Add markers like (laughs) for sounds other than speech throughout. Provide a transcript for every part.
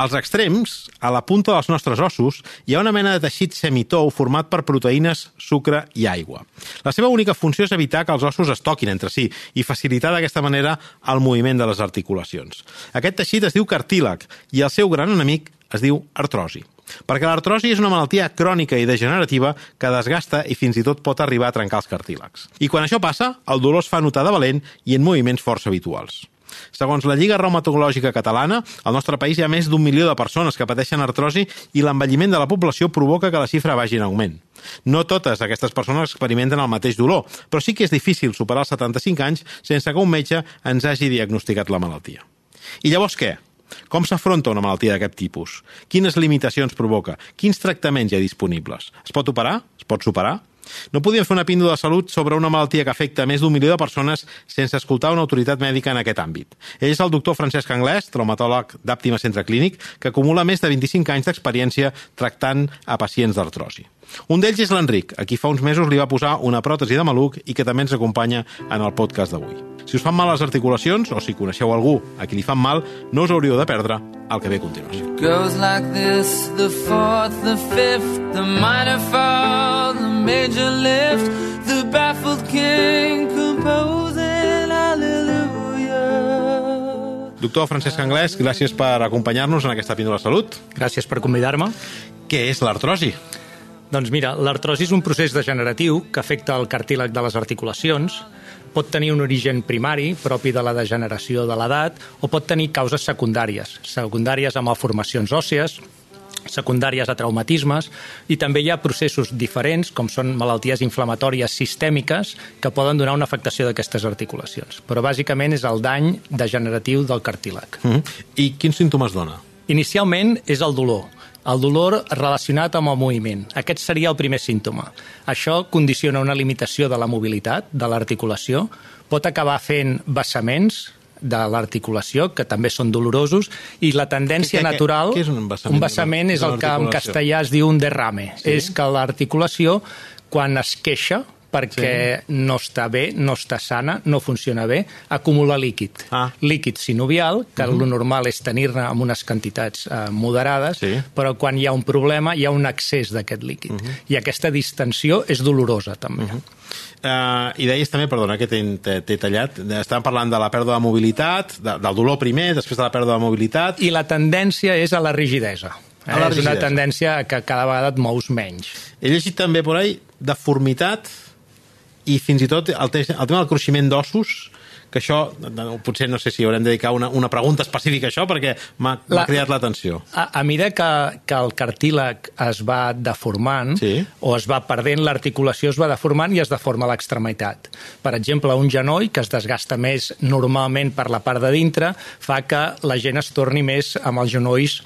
Als extrems, a la punta dels nostres ossos, hi ha una mena de teixit semitou format per proteïnes, sucre i aigua. La seva única funció és evitar que els ossos es toquin entre si i facilitar d'aquesta manera el moviment de les articulacions. Aquest teixit es diu cartílag i el seu gran enemic es diu artrosi. Perquè l'artrosi és una malaltia crònica i degenerativa que desgasta i fins i tot pot arribar a trencar els cartílags. I quan això passa, el dolor es fa notar de valent i en moviments força habituals. Segons la Lliga Reumatològica Catalana, al nostre país hi ha més d'un milió de persones que pateixen artrosi i l'envelliment de la població provoca que la xifra vagi en augment. No totes aquestes persones experimenten el mateix dolor, però sí que és difícil superar els 75 anys sense que un metge ens hagi diagnosticat la malaltia. I llavors què? Com s'afronta una malaltia d'aquest tipus? Quines limitacions provoca? Quins tractaments hi ha disponibles? Es pot operar? Es pot superar? No podíem fer una píndola de salut sobre una malaltia que afecta més d'un milió de persones sense escoltar una autoritat mèdica en aquest àmbit. Ell és el doctor Francesc Anglès, traumatòleg d'Àptima Centre Clínic, que acumula més de 25 anys d'experiència tractant a pacients d'artrosi. Un d'ells és l'Enric, a qui fa uns mesos li va posar una pròtesi de maluc i que també ens acompanya en el podcast d'avui. Si us fan mal les articulacions, o si coneixeu algú a qui li fan mal, no us hauríeu de perdre el que ve a continuació. Goes like this, the fourth, the fifth, the minor fall, the major lift, the baffled king composing hallelujah. Doctor Francesc Anglès, gràcies per acompanyar-nos en aquesta píndola de salut. Gràcies per convidar-me. Què és l'artrosi? Doncs mira, l'artrosi és un procés degeneratiu que afecta el cartílag de les articulacions, pot tenir un origen primari, propi de la degeneració de l'edat, o pot tenir causes secundàries, secundàries a malformacions òssies, secundàries a traumatismes i també hi ha processos diferents com són malalties inflamatòries sistèmiques que poden donar una afectació d'aquestes articulacions. Però bàsicament és el dany degeneratiu del cartílag. Mm -hmm. I quins símptomes dona? Inicialment és el dolor, el dolor relacionat amb el moviment. Aquest seria el primer símptoma. Això condiciona una limitació de la mobilitat, de l'articulació, pot acabar fent vessaments, de l'articulació, que també són dolorosos, i la tendència què, què, natural... Què és un vessament? Un vessament és el que en castellà es diu un derrame. Sí? És que l'articulació, quan es queixa, perquè sí. no està bé, no està sana, no funciona bé, acumula líquid. Ah. Líquid sinovial, que uh -huh. el normal és tenir-ne amb unes quantitats eh, moderades, sí. però quan hi ha un problema hi ha un excés d'aquest líquid. Uh -huh. I aquesta distensió és dolorosa, també. Uh -huh. Uh, I deies també, perdona que t'he tallat, estàvem parlant de la pèrdua de mobilitat, de, del dolor primer, després de la pèrdua de mobilitat... I la tendència és a la rigidesa. Eh? A la rigidesa. És una tendència que cada vegada et mous menys. He llegit també por ahí deformitat i fins i tot el, te el tema del cruiximent d'ossos que això, potser no sé si haurem de dedicar una, una pregunta específica a això perquè m'ha la, cridat l'atenció. A, a mesura que, que el cartílag es va deformant sí. o es va perdent, l'articulació es va deformant i es deforma l'extremitat. Per exemple, un genoll que es desgasta més normalment per la part de dintre fa que la gent es torni més amb els genolls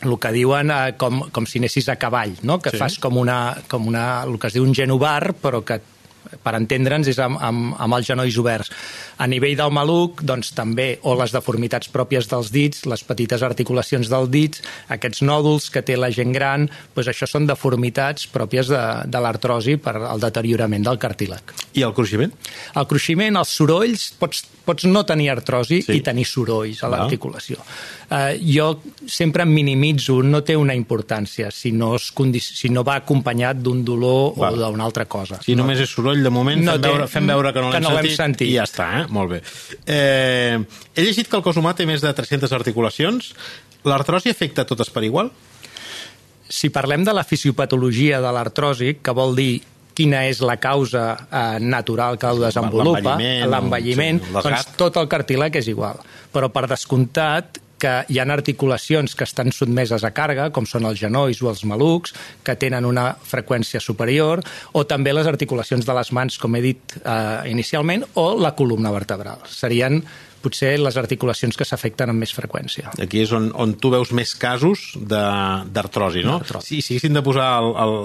el que diuen eh, com, com si anessis a cavall, no? que sí. fas com una, com una, el que es diu un genovar, però que per entendre'ns, és amb, amb, amb els genolls oberts. A nivell del maluc, doncs també, o les deformitats pròpies dels dits, les petites articulacions dels dits, aquests nòduls que té la gent gran, doncs això són deformitats pròpies de, de l'artrosi per al deteriorament del cartílag. I el cruiximent? El cruiximent, els sorolls, pots, pots no tenir artrosi sí. i tenir sorolls a l'articulació. Uh, jo sempre minimitzo, no té una importància si no, es si no va acompanyat d'un dolor Va. o d'una altra cosa. Si no? només és soroll, de moment no fem, té, veure, fem veure que no l'hem sentit, sentit i ja està, eh? molt bé. Eh, he llegit que el cos humà té més de 300 articulacions. L'artrosi afecta totes per igual? Si parlem de la fisiopatologia de l'artrosi, que vol dir quina és la causa eh, natural que el desenvolupa, l'envelliment, sí, doncs tot el cartílag és igual. Però per descomptat que hi ha articulacions que estan sotmeses a càrrega, com són els genolls o els malucs, que tenen una freqüència superior, o també les articulacions de les mans, com he dit eh, inicialment, o la columna vertebral. Serien potser les articulacions que s'afecten amb més freqüència. Aquí és on, on tu veus més casos d'artrosi, no? Si, si haguéssim de posar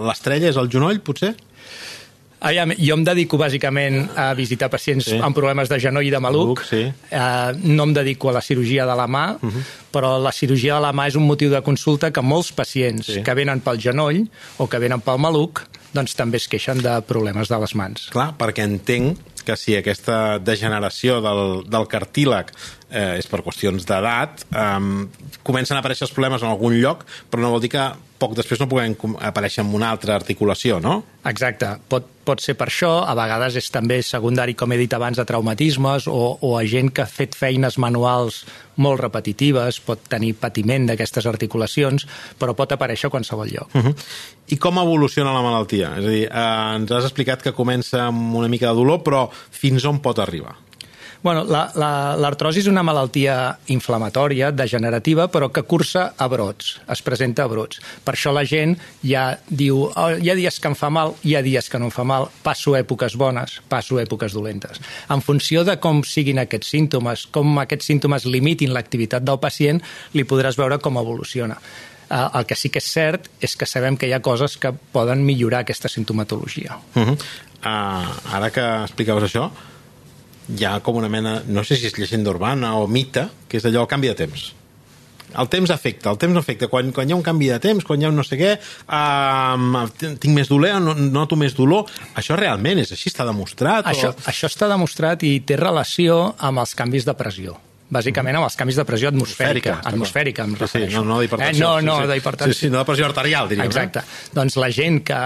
l'estrella, és el genoll, potser? Aviam, jo em dedico bàsicament a visitar pacients sí. amb problemes de genoll i de maluc. maluc sí. eh, no em dedico a la cirurgia de la mà, uh mhm. -huh. però la cirurgia de la mà és un motiu de consulta que molts pacients sí. que venen pel genoll o que venen pel maluc doncs també es queixen de problemes de les mans. Clar, perquè entenc que si aquesta degeneració del, del cartílag eh, és per qüestions d'edat, eh, comencen a aparèixer els problemes en algun lloc, però no vol dir que poc després no puguem aparèixer en una altra articulació, no? Exacte. Pot, pot ser per això, a vegades és també secundari, com he dit abans, de traumatismes o, o a gent que ha fet feines manuals molt repetitives, pot tenir patiment d'aquestes articulacions, però pot aparèixer a qualsevol lloc. Uh -huh. I com evoluciona la malaltia? És a dir, eh, ens has explicat que comença amb una mica de dolor, però fins on pot arribar? Bueno, L'artrosi la, és una malaltia inflamatòria, degenerativa, però que cursa a brots, es presenta a brots. Per això la gent ja diu, oh, hi ha dies que em fa mal, hi ha dies que no em fa mal, passo èpoques bones, passo èpoques dolentes. En funció de com siguin aquests símptomes, com aquests símptomes limitin l'activitat del pacient, li podràs veure com evoluciona. Uh, el que sí que és cert és que sabem que hi ha coses que poden millorar aquesta sintomatologia. Uh -huh. uh, ara que explicaves això, hi ha com una mena, no sé si és llegenda urbana o mite, que és allò el canvi de temps. El temps afecta, el temps afecta. Quan, quan hi ha un canvi de temps, quan hi ha un no sé què, uh, tinc més dolor, no, noto més dolor. Això realment és així? Està demostrat? Això, o... això està demostrat i té relació amb els canvis de pressió bàsicament amb els canvis de pressió atmosfèrica. Atmosfèrica, em refereixo. Sí, no, no d'hipertensió. Eh? No, no, sí, sí. d'hipertensió. Sí, sí, no de pressió arterial, diríem. Exacte. Eh? Doncs la gent que,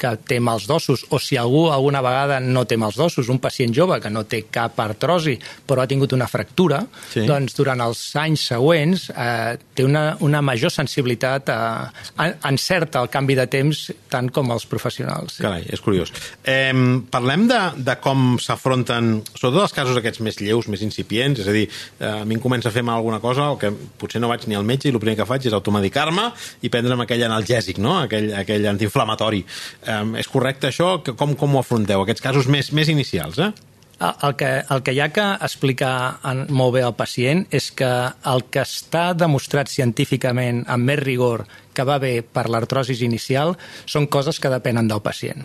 que té mals d'ossos, o si algú alguna vegada no té mals d'ossos, un pacient jove que no té cap artrosi, però ha tingut una fractura, sí. doncs durant els anys següents eh, té una, una major sensibilitat, a, encerta el canvi de temps tant com els professionals. Sí. Carai, és curiós. Eh, parlem de, de com s'afronten, sobretot els casos aquests més lleus, més incipients, és a dir, Eh, a mi em comença a fer mal alguna cosa, o que potser no vaig ni al metge i el primer que faig és automedicar-me i prendre'm aquell analgèsic, no? aquell, aquell antiinflamatori. Um, és correcte això? Com, com ho afronteu? Aquests casos més, més inicials, eh? El que, el que hi ha que explicar en, molt bé al pacient és que el que està demostrat científicament amb més rigor que va bé per l'artrosis inicial són coses que depenen del pacient.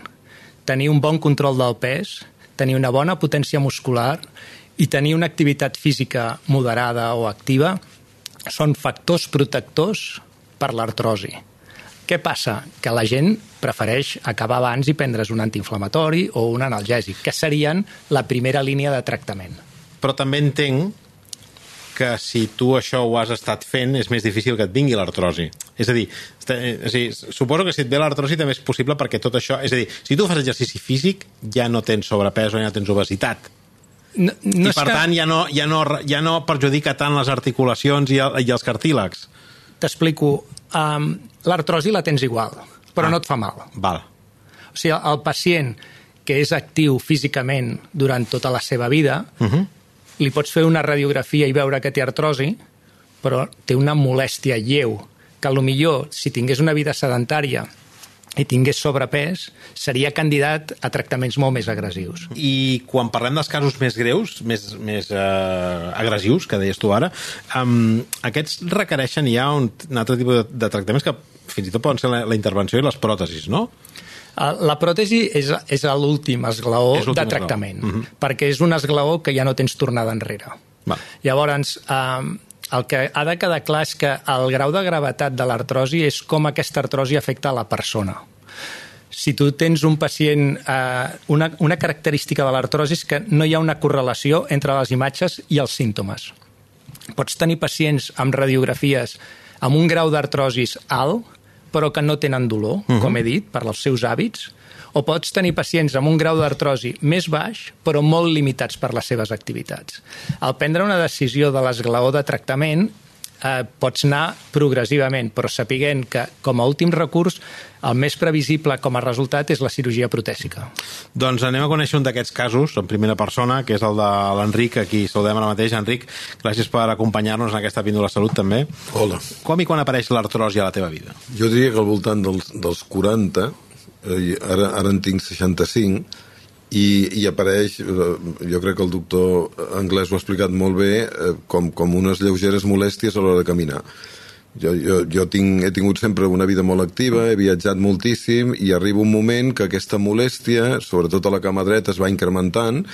Tenir un bon control del pes, tenir una bona potència muscular i tenir una activitat física moderada o activa són factors protectors per l'artrosi. Què passa? Que la gent prefereix acabar abans i prendre's un antiinflamatori o un analgèsic, que serien la primera línia de tractament. Però també entenc que si tu això ho has estat fent és més difícil que et vingui l'artrosi. És a dir, és a dir, suposo que si et ve l'artrosi també és possible perquè tot això... És a dir, si tu fas exercici físic ja no tens sobrepès o ja no tens obesitat no, no I per que... tant ja no, ja, no, ja no perjudica tant les articulacions i, el, i els cartílegs. T'explico. Um, L'artrosi la tens igual, però ah, no et fa mal. Val. O sigui, el pacient que és actiu físicament durant tota la seva vida, uh mhm. -huh. li pots fer una radiografia i veure que té artrosi, però té una molèstia lleu, que millor si tingués una vida sedentària i tingués sobrepès, seria candidat a tractaments molt més agressius. I quan parlem dels casos més greus, més, més eh, agressius, que deies tu ara, um, aquests requereixen ja un, un altre tipus de, de tractaments que fins i tot poden ser la, la intervenció i les pròtesis, no? Eh, la pròtesi és, és l'últim esglaó de tractament, esglaó. Uh -huh. perquè és un esglaó que ja no tens tornada enrere. Va. Llavors, eh, el que ha de quedar clar és que el grau de gravetat de l'artrosi és com aquesta artrosi afecta a la persona. Si tu tens un pacient... Eh, una, una característica de l'artrosi és que no hi ha una correlació entre les imatges i els símptomes. Pots tenir pacients amb radiografies amb un grau d'artrosis alt, però que no tenen dolor, uh -huh. com he dit, per els seus hàbits, o pots tenir pacients amb un grau d'artrosi més baix, però molt limitats per les seves activitats. Al prendre una decisió de l'esglaó de tractament, eh, pots anar progressivament, però sapiguent que, com a últim recurs, el més previsible com a resultat és la cirurgia protèsica. Doncs anem a conèixer un d'aquests casos, en primera persona, que és el de l'Enric, aquí saludem ara mateix. Enric, gràcies per acompanyar-nos en aquesta píndola de salut, també. Hola. Com i quan apareix l'artrosi a la teva vida? Jo diria que al voltant dels, dels 40 eh, ara, ara en tinc 65, i, i apareix, eh, jo crec que el doctor anglès ho ha explicat molt bé, eh, com, com unes lleugeres molèsties a l'hora de caminar. Jo, jo, jo tinc, he tingut sempre una vida molt activa, he viatjat moltíssim i arriba un moment que aquesta molèstia, sobretot a la cama dreta, es va incrementant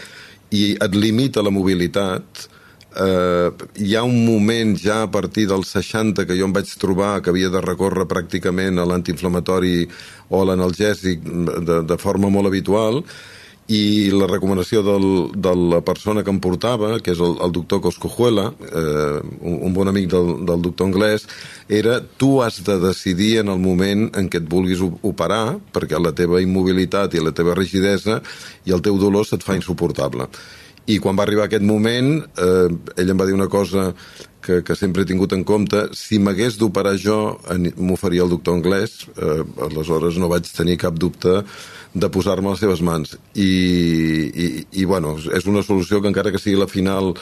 i et limita la mobilitat. Eh, hi ha un moment ja a partir dels 60 que jo em vaig trobar que havia de recórrer pràcticament a l'antiinflamatori o a l'analgèsic de, de forma molt habitual i la recomanació del, de la persona que em portava, que és el, el doctor Coscojuela, eh, un, un bon amic del, del doctor anglès, era tu has de decidir en el moment en què et vulguis operar, perquè la teva immobilitat i la teva rigidesa i el teu dolor se't fa insuportable. I quan va arribar aquest moment, eh, ell em va dir una cosa que, que sempre he tingut en compte, si m'hagués d'operar jo, m'ho faria el doctor anglès, eh, aleshores no vaig tenir cap dubte de posar-me a les seves mans. I, i, I, bueno, és una solució que encara que sigui la final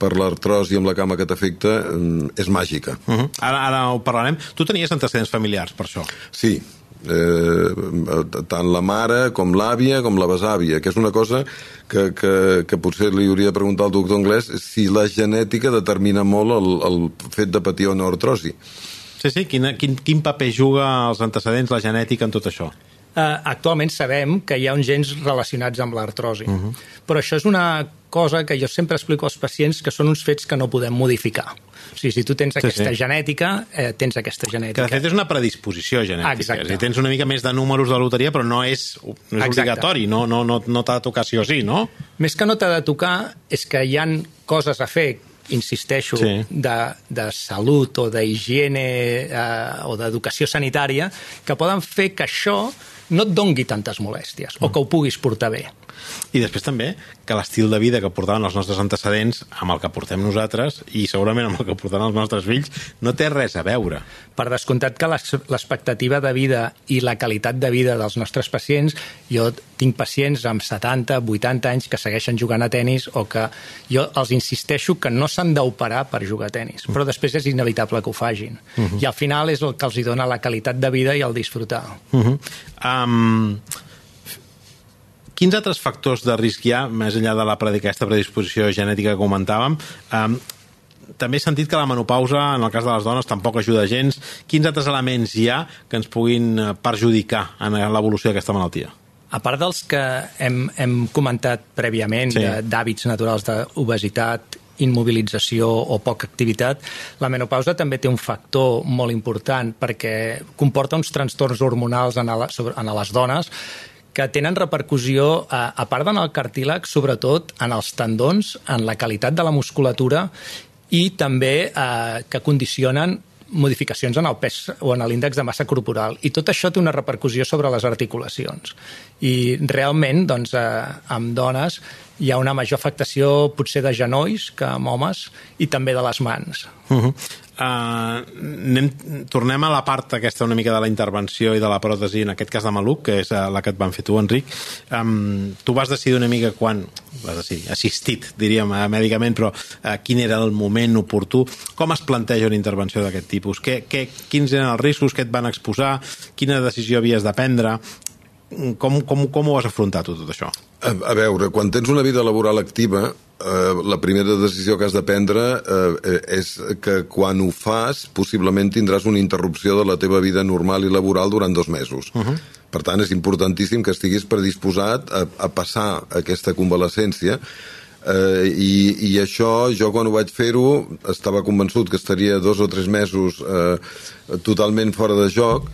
per l'artrosi amb la cama que t'afecta, mm, és màgica. Uh -huh. ara, ara ho parlarem. Tu tenies antecedents familiars per això? Sí, eh, tant la mare com l'àvia com la besàvia, que és una cosa que, que, que potser li hauria de preguntar al doctor anglès si la genètica determina molt el, el fet de patir una artrosi. Sí, sí, quin, quin, quin paper juga els antecedents, la genètica en tot això? Eh, actualment sabem que hi ha uns gens relacionats amb l'artrosi. Uh Mhm. -huh. Però això és una cosa que jo sempre explico als pacients que són uns fets que no podem modificar. O sigui, si tu tens aquesta sí. genètica, eh, tens aquesta genètica. Que de fet és una predisposició genètica. Exacte. Si tens una mica més de números de loteria, però no és, no és Exacte. obligatori, no, no, no, no t'ha de tocar sí o sí, no? Més que no t'ha de tocar, és que hi han coses a fer insisteixo, Sí. de, de salut o d'higiene eh, o d'educació sanitària que poden fer que això no et dongui tantes molèsties o que ho puguis portar bé. I després també que l'estil de vida que portaven els nostres antecedents amb el que portem nosaltres i segurament amb el que portaran els nostres fills no té res a veure. Per descomptat que l'expectativa de vida i la qualitat de vida dels nostres pacients, jo tinc pacients amb 70, 80 anys que segueixen jugant a tennis o que jo els insisteixo que no s'han d'operar per jugar a tennis, però després és inevitable que ho fagin. Uh -huh. I al final és el que els hi dona la qualitat de vida i el disfrutar. Uh -huh. um, quins altres factors de risc hi ha, més enllà de la aquesta predisposició genètica que comentàvem? Um, també he sentit que la menopausa, en el cas de les dones, tampoc ajuda gens. Quins altres elements hi ha que ens puguin eh, perjudicar en l'evolució d'aquesta malaltia? A part dels que hem, hem comentat prèviament, Sí. sí. d'hàbits naturals d'obesitat, immobilització o poca activitat, la menopausa també té un factor molt important perquè comporta uns trastorns hormonals en, la, sobre, en les dones que tenen repercussió, a, a part en el sobretot en els tendons, en la qualitat de la musculatura i també eh, que condicionen modificacions en el pes o en l'índex de massa corporal. I tot això té una repercussió sobre les articulacions. I realment, doncs, eh, amb dones hi ha una major afectació potser de genolls que amb homes i també de les mans. Uh -huh. Uh, anem, tornem a la part aquesta una mica de la intervenció i de la pròtesi, en aquest cas de Maluc, que és uh, la que et van fer tu, Enric. Um, tu vas decidir una mica quan, vas decidir, assistit, diríem, uh, mèdicament, però uh, quin era el moment oportú? Com es planteja una intervenció d'aquest tipus? Què, què, quins eren els riscos que et van exposar? Quina decisió havies de prendre? Com, com, com ho has afrontat tot això? A, a veure, quan tens una vida laboral activa, eh, la primera decisió que has de prendre eh, és que quan ho fas, possiblement tindràs una interrupció de la teva vida normal i laboral durant dos mesos. Uh -huh. Per tant, és importantíssim que estiguis predisposat a, a passar aquesta convalescència Eh, i, I això, jo quan ho vaig fer-ho, estava convençut que estaria dos o tres mesos eh, totalment fora de joc,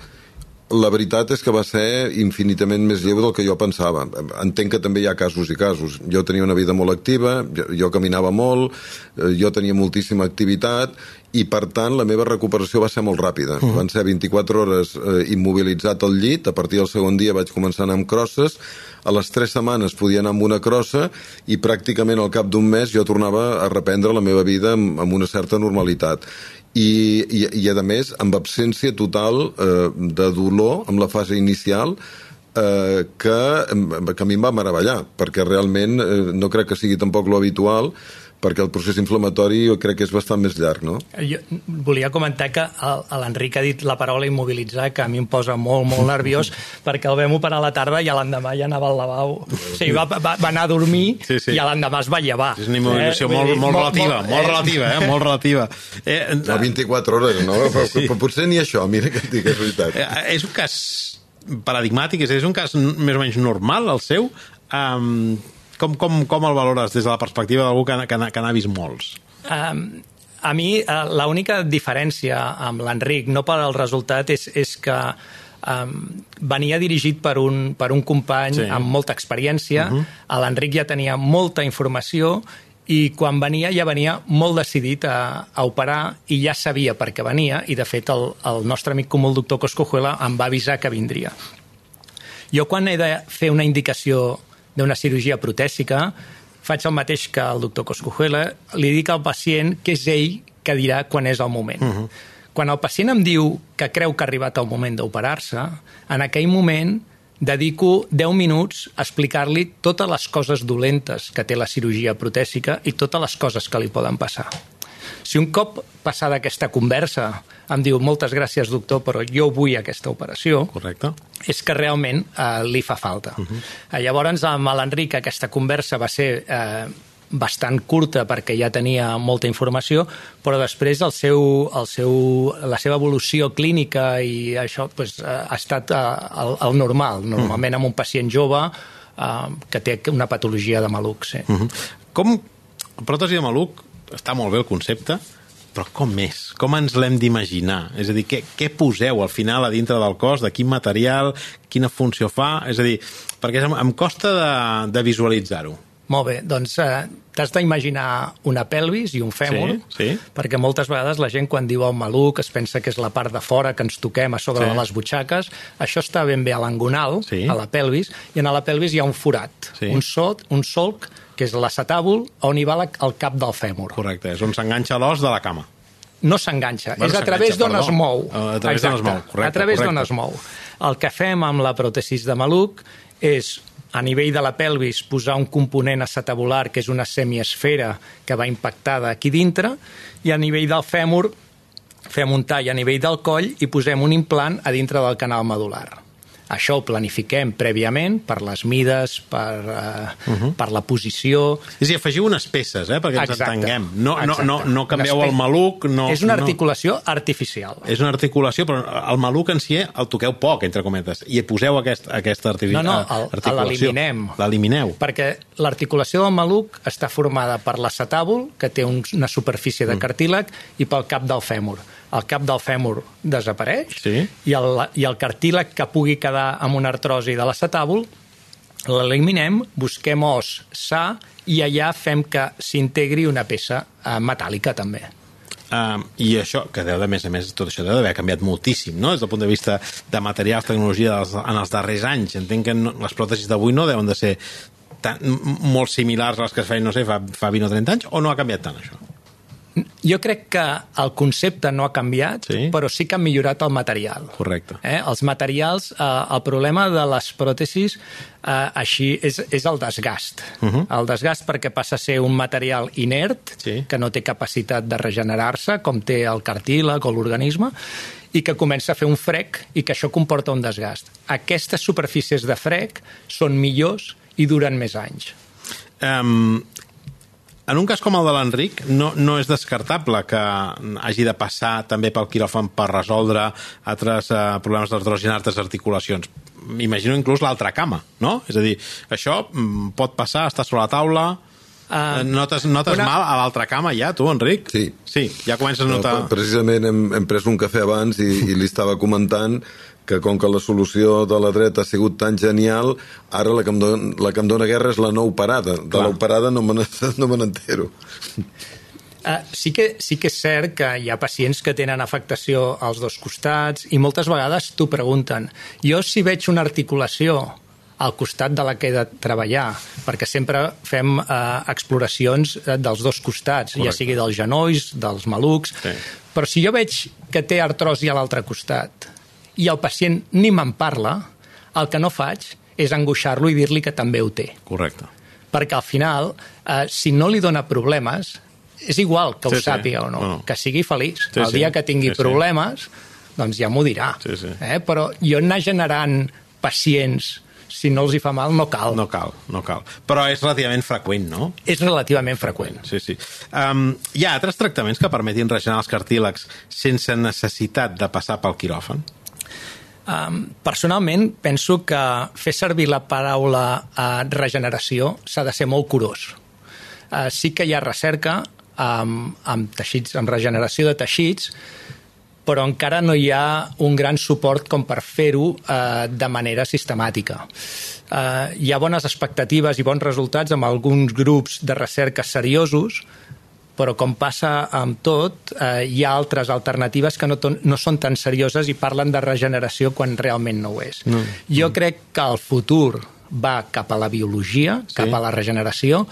la veritat és que va ser infinitament més lleu del que jo pensava. Entenc que també hi ha casos i casos. Jo tenia una vida molt activa, jo, jo caminava molt, eh, jo tenia moltíssima activitat i, per tant, la meva recuperació va ser molt ràpida. Uh -huh. Van ser 24 hores eh, immobilitzat al llit, a partir del segon dia vaig començar a anar amb crosses, a les 3 setmanes podia anar amb una crossa i pràcticament al cap d'un mes jo tornava a reprendre la meva vida amb, amb una certa normalitat i, i, i a més amb absència total eh, de dolor amb la fase inicial eh, que, que a mi em va meravellar perquè realment eh, no crec que sigui tampoc lo habitual perquè el procés inflamatori jo crec que és bastant més llarg, no? Jo volia comentar que l'Enric ha dit la paraula immobilitzar, que a mi em posa molt, molt nerviós, (laughs) perquè el vam operar a la tarda i a l'endemà ja anava al lavabo. O sigui, va, va, va anar a dormir sí, sí. i a l'endemà es va llevar. És una immobilització eh? molt, molt, relativa, molt, molt eh? relativa, eh? molt relativa. Eh, no, 24 hores, no? (laughs) Però, sí. però potser ni això, mira que et dic, és veritat. Eh, és un cas paradigmàtic, és un cas més o menys normal, el seu. Um, com, com, com el valores des de la perspectiva d'algú que, que, que n'ha vist molts? Um, a mi, uh, l'única diferència amb l'Enric, no per al resultat, és, és que um, venia dirigit per un, per un company sí. amb molta experiència, uh mhm. -huh. l'Enric ja tenia molta informació i quan venia ja venia molt decidit a, a operar i ja sabia per què venia i de fet el, el nostre amic comú el doctor Coscojuela em va avisar que vindria. Jo quan he de fer una indicació d'una cirurgia protèsica, faig el mateix que el doctor Coscujuela, li dic al pacient que és ell que dirà quan és el moment. Uh -huh. Quan el pacient em diu que creu que ha arribat el moment d'operar-se, en aquell moment dedico 10 minuts a explicar-li totes les coses dolentes que té la cirurgia protèsica i totes les coses que li poden passar. Si un cop passada aquesta conversa em diu moltes gràcies, doctor, però jo vull aquesta operació, Correcte. és que realment eh, li fa falta. Uh -huh. eh, llavors, amb l'Enric aquesta conversa va ser eh, bastant curta perquè ja tenia molta informació, però després el seu, el seu, la seva evolució clínica i això pues, ha estat eh, el, el normal, normalment amb un pacient jove eh, que té una patologia de maluc. Sí. Uh -huh. Com pròtesi de maluc està molt bé el concepte, però com més? Com ens l'hem d'imaginar? És a dir, què, què poseu al final a dintre del cos, de quin material, quina funció fa? És a dir, perquè em, em costa de, de visualitzar-ho. Molt bé, doncs eh, t'has d'imaginar una pelvis i un fèmur, sí, sí. perquè moltes vegades la gent quan diu el maluc es pensa que és la part de fora que ens toquem a sobre sí. de les butxaques. Això està ben bé a l'angonal, sí. a la pelvis, i en la pelvis hi ha un forat, sí. un, sot, un solc que és l'acetàbul, on hi va la, el cap del fèmur. Correcte, és on s'enganxa l'os de la cama. No s'enganxa, bueno, és a través d'on es mou. A través d'on es mou, correcte. A través d'on es mou. El que fem amb la pròtesis de maluc és a nivell de la pelvis posar un component acetabular que és una semiesfera que va impactada aquí dintre i a nivell del fèmur fem un tall a nivell del coll i posem un implant a dintre del canal medular. Això ho planifiquem prèviament per les mides, per, uh, uh -huh. per la posició... És a dir, afegiu unes peces, eh, perquè ens Exacte. entenguem. No, no, no, no canvieu el maluc... No, és una articulació no. artificial. És una articulació, però el maluc en si el toqueu poc, entre cometes, i poseu aquest, aquesta artifici no, no, el, articulació. l'eliminem. L'elimineu. Perquè l'articulació del maluc està formada per l'acetàbul, que té un, una superfície de mm. cartílag, mm. i pel cap del fèmur el cap del fèmur desapareix sí. i, el, i el cartílag que pugui quedar amb una artrosi de l'acetàbul l'eliminem, busquem os sa i allà fem que s'integri una peça eh, metàl·lica també. Uh, I això, que deu de més a més, tot això deu d'haver canviat moltíssim, no?, des del punt de vista de materials, tecnologia dels, en els darrers anys. Entenc que no, les pròtesis d'avui no deuen de ser tan, molt similars a les que es feien, no sé, fa, fa 20 o 30 anys, o no ha canviat tant això? Jo crec que el concepte no ha canviat, sí? però sí que ha millorat el material. Correcte. Eh? Els materials, eh, el problema de les pròtesis eh, així és, és el desgast. Uh mhm. -huh. El desgast perquè passa a ser un material inert, sí. que no té capacitat de regenerar-se, com té el cartílag o l'organisme, i que comença a fer un frec i que això comporta un desgast. Aquestes superfícies de frec són millors i duren més anys. Um, en un cas com el de l'Enric, no, no és descartable que hagi de passar també pel quiròfan per resoldre altres eh, problemes d'artrosi en altres articulacions. M'imagino inclús l'altra cama, no? És a dir, això mm, pot passar, està sobre la taula... Uh, notes notes una... mal a l'altra cama ja, tu, Enric? Sí. Sí, ja comences a notar... No, precisament hem, hem pres un cafè abans i, i li estava comentant que com que la solució de la dreta ha sigut tan genial, ara la que em dona, la que em dona guerra és la no operada. De l'operada no me (laughs) no n'entero. Uh, sí, que, sí que és cert que hi ha pacients que tenen afectació als dos costats i moltes vegades t'ho pregunten. Jo si veig una articulació al costat de la que he de treballar, perquè sempre fem eh, exploracions eh, dels dos costats, Correcte. ja sigui dels genolls, dels malucs, sí. però si jo veig que té artrosi a l'altre costat i el pacient ni me'n parla, el que no faig és angoixar-lo i dir-li que també ho té. Correcte. perquè al final, eh, si no li dona problemes, és igual que ho Sí, sí. sàpiga o no, Bueno. que sigui feliç. Sí, el sí. dia que tingui Sí, sí. problemes, doncs ja m'ho dirà. Sí, sí. Eh? Però jo anar generant pacients si no els hi fa mal, no cal. No cal, no cal. Però és relativament freqüent, no? És relativament freqüent. Sí, sí. Um, hi ha altres tractaments que permetin regenerar els cartílegs sense necessitat de passar pel quiròfan? Um, personalment, penso que fer servir la paraula uh, regeneració s'ha de ser molt curós. Uh, sí que hi ha recerca amb, amb teixits, amb regeneració de teixits, però encara no hi ha un gran suport com per fer-ho eh, de manera sistemàtica. Eh, hi ha bones expectatives i bons resultats amb alguns grups de recerca seriosos, però com passa amb tot, eh, hi ha altres alternatives que no, ton, no són tan serioses i parlen de regeneració quan realment no ho és. No. Jo crec que el futur va cap a la biologia, sí. cap a la regeneració,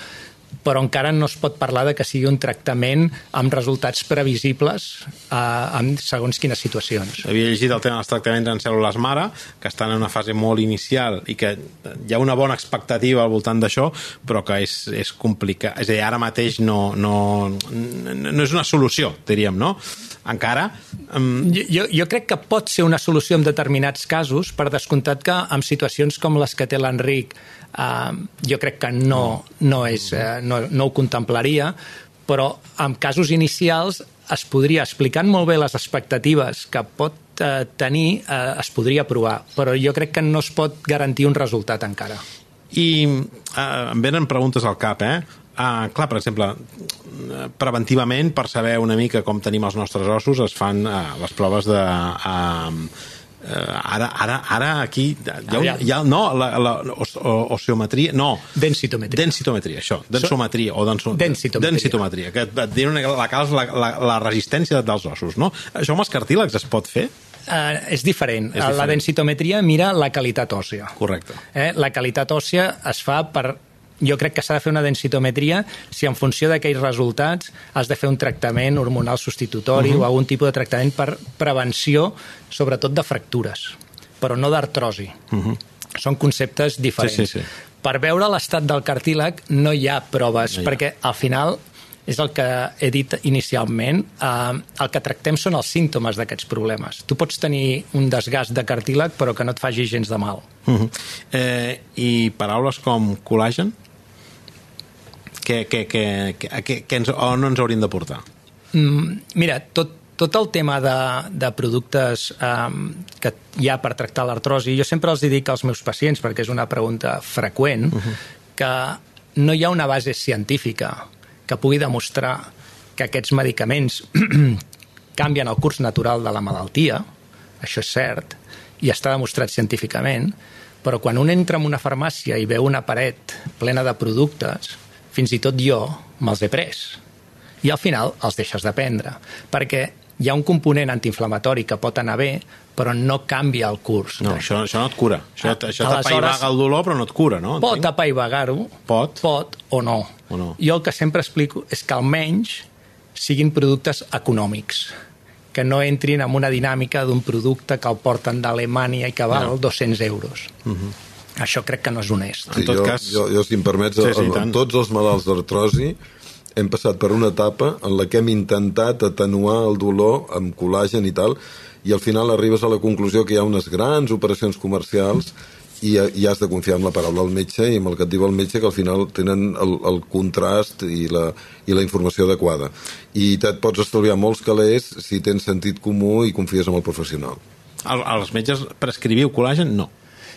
però encara no es pot parlar de que sigui un tractament amb resultats previsibles eh, en segons quines situacions. Havia llegit el tema dels tractaments en cèl·lules mare, que estan en una fase molt inicial i que hi ha una bona expectativa al voltant d'això, però que és, és complicat. És a dir, ara mateix no, no, no és una solució, diríem, no? Encara... Um, Jo, jo, crec que pot ser una solució en determinats casos, per descomptat que en situacions com les que té l'Enric eh, jo crec que no, no, és, eh, no, no ho contemplaria, però en casos inicials es podria, explicant molt bé les expectatives que pot eh, tenir, eh, es podria provar, però jo crec que no es pot garantir un resultat encara. I uh, em venen preguntes al cap, eh? Uh, clar, per exemple, preventivament, per saber una mica com tenim els nostres ossos, es fan uh, les proves de... Uh, Uh, ara, ara, ara aquí hi ha, un, hi ha no, la, la, os, osteometria, no Densitometria. densitometria, això, densometria o denso, Densitometria. densitometria que et diuen la, la, la, la resistència dels ossos, no? Això amb els cartílegs es pot fer? Uh, és diferent. És diferent. La densitometria mira la qualitat òssea. Correcte. Eh? La qualitat òssea es fa per jo crec que s'ha de fer una densitometria si en funció d'aquells resultats has de fer un tractament hormonal substitutori uh -huh. o algun tipus de tractament per prevenció, sobretot de fractures, però no d'artrosi. Uh -huh. Són conceptes diferents. Sí, sí, sí. Per veure l'estat del cartíleg no hi ha proves, No hi ha. perquè al final és el que he dit inicialment, eh, el que tractem són els símptomes d'aquests problemes. Tu pots tenir un desgast de cartíleg però que no et faci gens de mal. Uh -huh. eh, I paraules com col·lagen? Què, què, què, què, què ens, on ens hauríem de portar? Mm, mira, tot, tot el tema de, de productes um, que hi ha per tractar l'artrosi, jo sempre els dic als meus pacients, perquè és una pregunta freqüent, uh -huh. que no hi ha una base científica que pugui demostrar que aquests medicaments (clears throat) canvien el curs natural de la malaltia, això és cert, i està demostrat científicament, però quan un entra en una farmàcia i veu una paret plena de productes, fins i tot jo me'ls he pres i al final els deixes de prendre, perquè hi ha un component antiinflamatori que pot anar bé, però no canvia el curs. No, això, això no et cura. Això, Ah, això t'apaivaga el dolor, però no et cura, no? Pot apaivagar-ho, Pot. pot o no. O no. Jo el que sempre explico és que almenys siguin productes econòmics, que no entrin en una dinàmica d'un producte que el porten d'Alemanya i que val No. 200 euros. Uh -huh. Això crec que no és honest. En tot jo, cas- Jo, jo, si em permets, Sí, sí, sí, sí, tant. amb tots els malalts d'artrosi hem passat per una etapa en la que hem intentat atenuar el dolor amb col·làgen i tal, i al final arribes a la conclusió que hi ha unes grans operacions comercials i, i has de confiar en la paraula del metge i amb el que et diu el metge que al final tenen el, el contrast i la, i la informació adequada. I et pots estalviar molts calés si tens sentit comú i confies en el professional. El, els metges prescriviu col·lagen? No.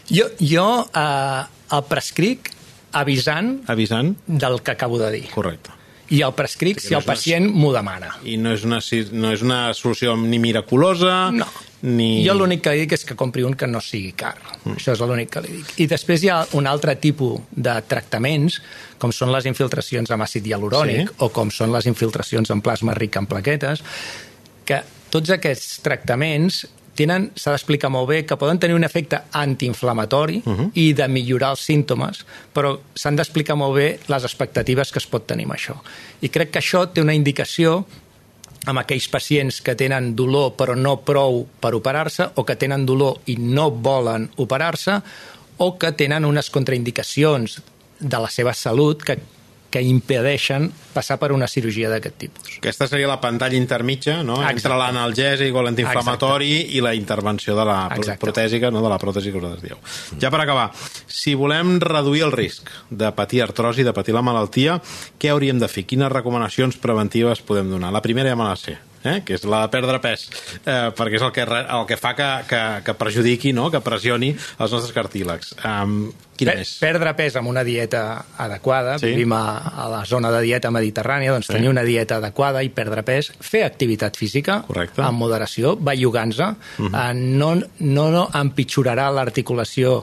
Jo, jo eh, el prescric avisant Avisant? del que acabo de dir. Correcte. I el prescric si no el és una- pacient m'ho demana. I no és una, no és una solució ni miraculosa, No. ni... Jo l'únic que dic és que compri un que no sigui car. Mm. Això és l'únic que li dic. I després hi ha un altre tipus de tractaments, com són les infiltracions amb àcid hialurònic Sí. o com són les infiltracions en plasma ric en plaquetes, que tots aquests tractaments tenen, s'ha d'explicar molt bé, que poden tenir un efecte antiinflamatori uh -huh. i de millorar els símptomes, però s'han d'explicar molt bé les expectatives que es pot tenir amb això. I crec que això té una indicació amb aquells pacients que tenen dolor però no prou per operar-se o que tenen dolor i no volen operar-se o que tenen unes contraindicacions de la seva salut que que impedeixen passar per una cirurgia d'aquest tipus. Aquesta seria la pantalla intermitja, no? Exacte. entre l'analgèsic o l'antiinflamatori i la intervenció de la Exacte. protèsica, no? de la pròtesi que us dieu. Ja per acabar, si volem reduir el risc de patir artrosi, de patir la malaltia, què hauríem de fer? Quines recomanacions preventives podem donar? La primera ja me la sé eh? que és la de perdre pes, eh, perquè és el que, el que fa que, que, que perjudiqui, no? que pressioni els nostres cartílegs. Um, quina per, és? Perdre pes amb una dieta adequada, sí. vivim a, a la zona de dieta mediterrània, doncs sí. tenir una dieta adequada i perdre pes, fer activitat física Correcte. amb moderació, bellugant-se, uh -huh. eh, no, no, no empitjorarà l'articulació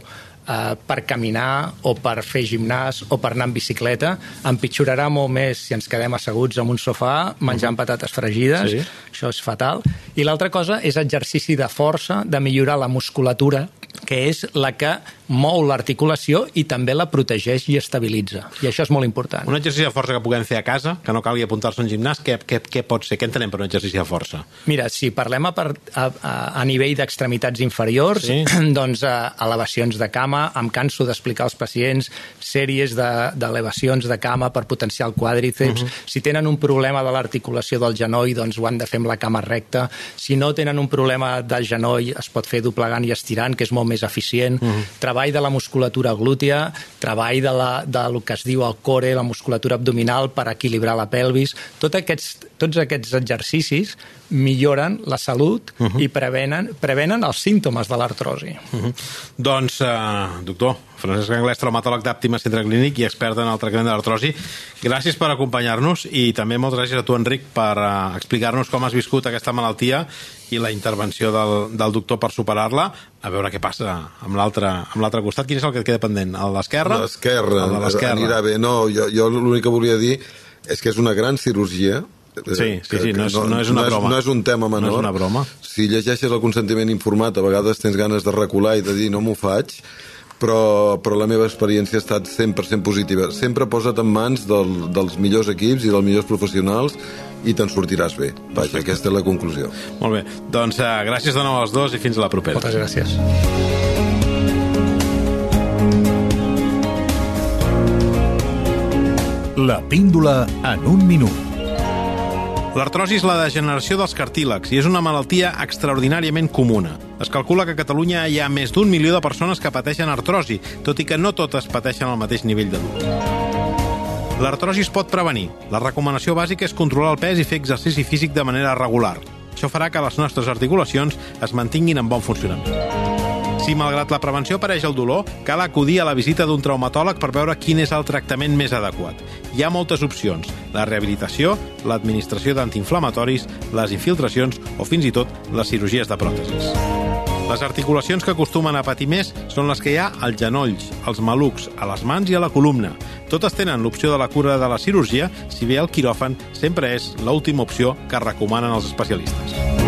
eh, per caminar o per fer gimnàs o per anar en bicicleta. Empitjorarà molt més si ens quedem asseguts en un sofà menjant mm. patates fregides. Sí. Això és fatal. I l'altra cosa és exercici de força, de millorar la musculatura, que és la que mou l'articulació i també la protegeix i estabilitza. I això és molt important. Un exercici de força que puguem fer a casa, que no calgui apuntar-se a un gimnàs, què, què, què pot ser? Què entenem per un exercici de força? Mira, si parlem a, a, a, a nivell d'extremitats inferiors, sí. (clears throat) doncs a, elevacions de cama, em canso d'explicar als pacients sèries d'elevacions de, de cama per potenciar el quàdriceps. Uh mhm. -huh. Si tenen un problema de l'articulació del genoll, doncs ho han de fer amb la cama recta. Si no tenen un problema del genoll, es pot fer doblegant i estirant, que és molt més eficient. Uh mhm. -huh treball de la musculatura glútea, treball de, la, de lo que es diu el core, la musculatura abdominal per equilibrar la pelvis. Tot aquests, tots aquests exercicis milloren la salut uh -huh. i prevenen, prevenen els símptomes de l'artrosi. Uh -huh. Doncs, uh, doctor, Francesc Anglès, traumatòleg d'Àptima Centre Clínic i expert en el tractament de l'artrosi, gràcies per acompanyar-nos i també moltes gràcies a tu, Enric, per uh, explicar-nos com has viscut aquesta malaltia i la intervenció del, del doctor per superar-la, a veure què passa amb l'altre costat. Quin és el que et queda pendent? El l'esquerra? L'esquerra, anirà bé. No, jo, jo l'únic que volia dir és que és una gran cirurgia, Sí, sí, sí, no és, no és una no broma. No és un tema menor. No és una broma. Si llegeixes el consentiment informat, a vegades tens ganes de recular i de dir no m'ho faig, però, però la meva experiència ha estat 100% positiva. Sempre posa't en mans del, dels millors equips i dels millors professionals i te'n sortiràs bé. Vaja, aquesta és la conclusió. Molt bé. Doncs uh, gràcies de nou als dos i fins a la propera. Moltes gràcies. La píndola en un minut. L'artrosi és la degeneració dels cartílegs i és una malaltia extraordinàriament comuna. Es calcula que a Catalunya hi ha més d'un milió de persones que pateixen artrosi, tot i que no totes pateixen al mateix nivell de dur. L'artrosi es pot prevenir. La recomanació bàsica és controlar el pes i fer exercici físic de manera regular. Això farà que les nostres articulacions es mantinguin en bon funcionament. Si, malgrat la prevenció apareix el dolor, cal acudir a la visita d'un traumatòleg per veure quin és el tractament més adequat. Hi ha moltes opcions. La rehabilitació, l'administració d'antiinflamatoris, les infiltracions o fins i tot les cirurgies de pròtesis. Les articulacions que acostumen a patir més són les que hi ha als genolls, als malucs, a les mans i a la columna. Totes tenen l'opció de la cura de la cirurgia, si bé el quiròfan sempre és l'última opció que recomanen els especialistes.